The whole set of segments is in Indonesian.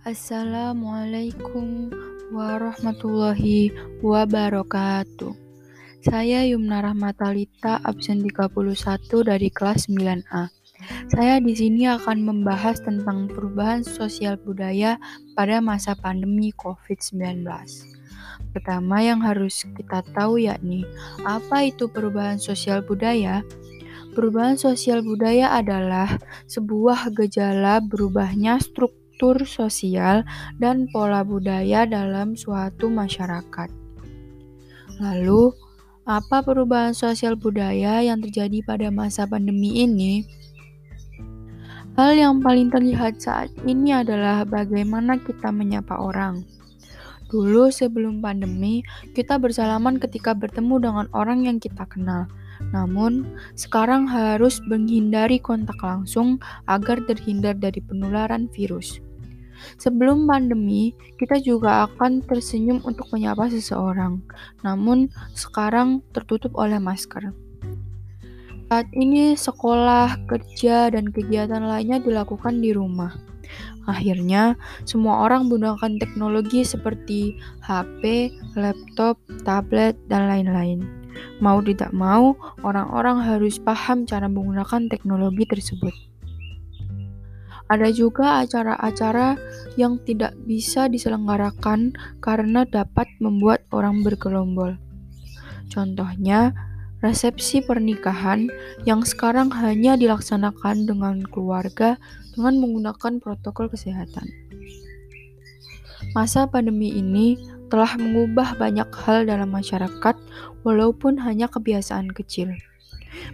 Assalamualaikum warahmatullahi wabarakatuh. Saya Yumna Rahmatalita, absen 31 dari kelas 9A. Saya di sini akan membahas tentang perubahan sosial budaya pada masa pandemi COVID-19. Pertama yang harus kita tahu yakni, apa itu perubahan sosial budaya? Perubahan sosial budaya adalah sebuah gejala berubahnya struktur struktur sosial dan pola budaya dalam suatu masyarakat. Lalu, apa perubahan sosial budaya yang terjadi pada masa pandemi ini? Hal yang paling terlihat saat ini adalah bagaimana kita menyapa orang. Dulu sebelum pandemi, kita bersalaman ketika bertemu dengan orang yang kita kenal. Namun, sekarang harus menghindari kontak langsung agar terhindar dari penularan virus. Sebelum pandemi, kita juga akan tersenyum untuk menyapa seseorang, namun sekarang tertutup oleh masker. Saat ini, sekolah, kerja, dan kegiatan lainnya dilakukan di rumah. Akhirnya, semua orang menggunakan teknologi seperti HP, laptop, tablet, dan lain-lain. Mau tidak mau, orang-orang harus paham cara menggunakan teknologi tersebut. Ada juga acara-acara yang tidak bisa diselenggarakan karena dapat membuat orang bergelombol. Contohnya, resepsi pernikahan yang sekarang hanya dilaksanakan dengan keluarga dengan menggunakan protokol kesehatan. Masa pandemi ini telah mengubah banyak hal dalam masyarakat, walaupun hanya kebiasaan kecil.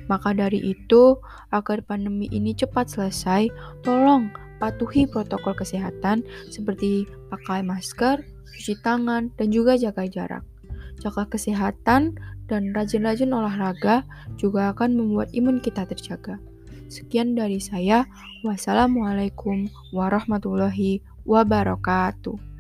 Maka dari itu, agar pandemi ini cepat selesai, tolong patuhi protokol kesehatan seperti pakai masker, cuci tangan, dan juga jaga jarak. Jaga kesehatan dan rajin-rajin olahraga juga akan membuat imun kita terjaga. Sekian dari saya. Wassalamualaikum warahmatullahi wabarakatuh.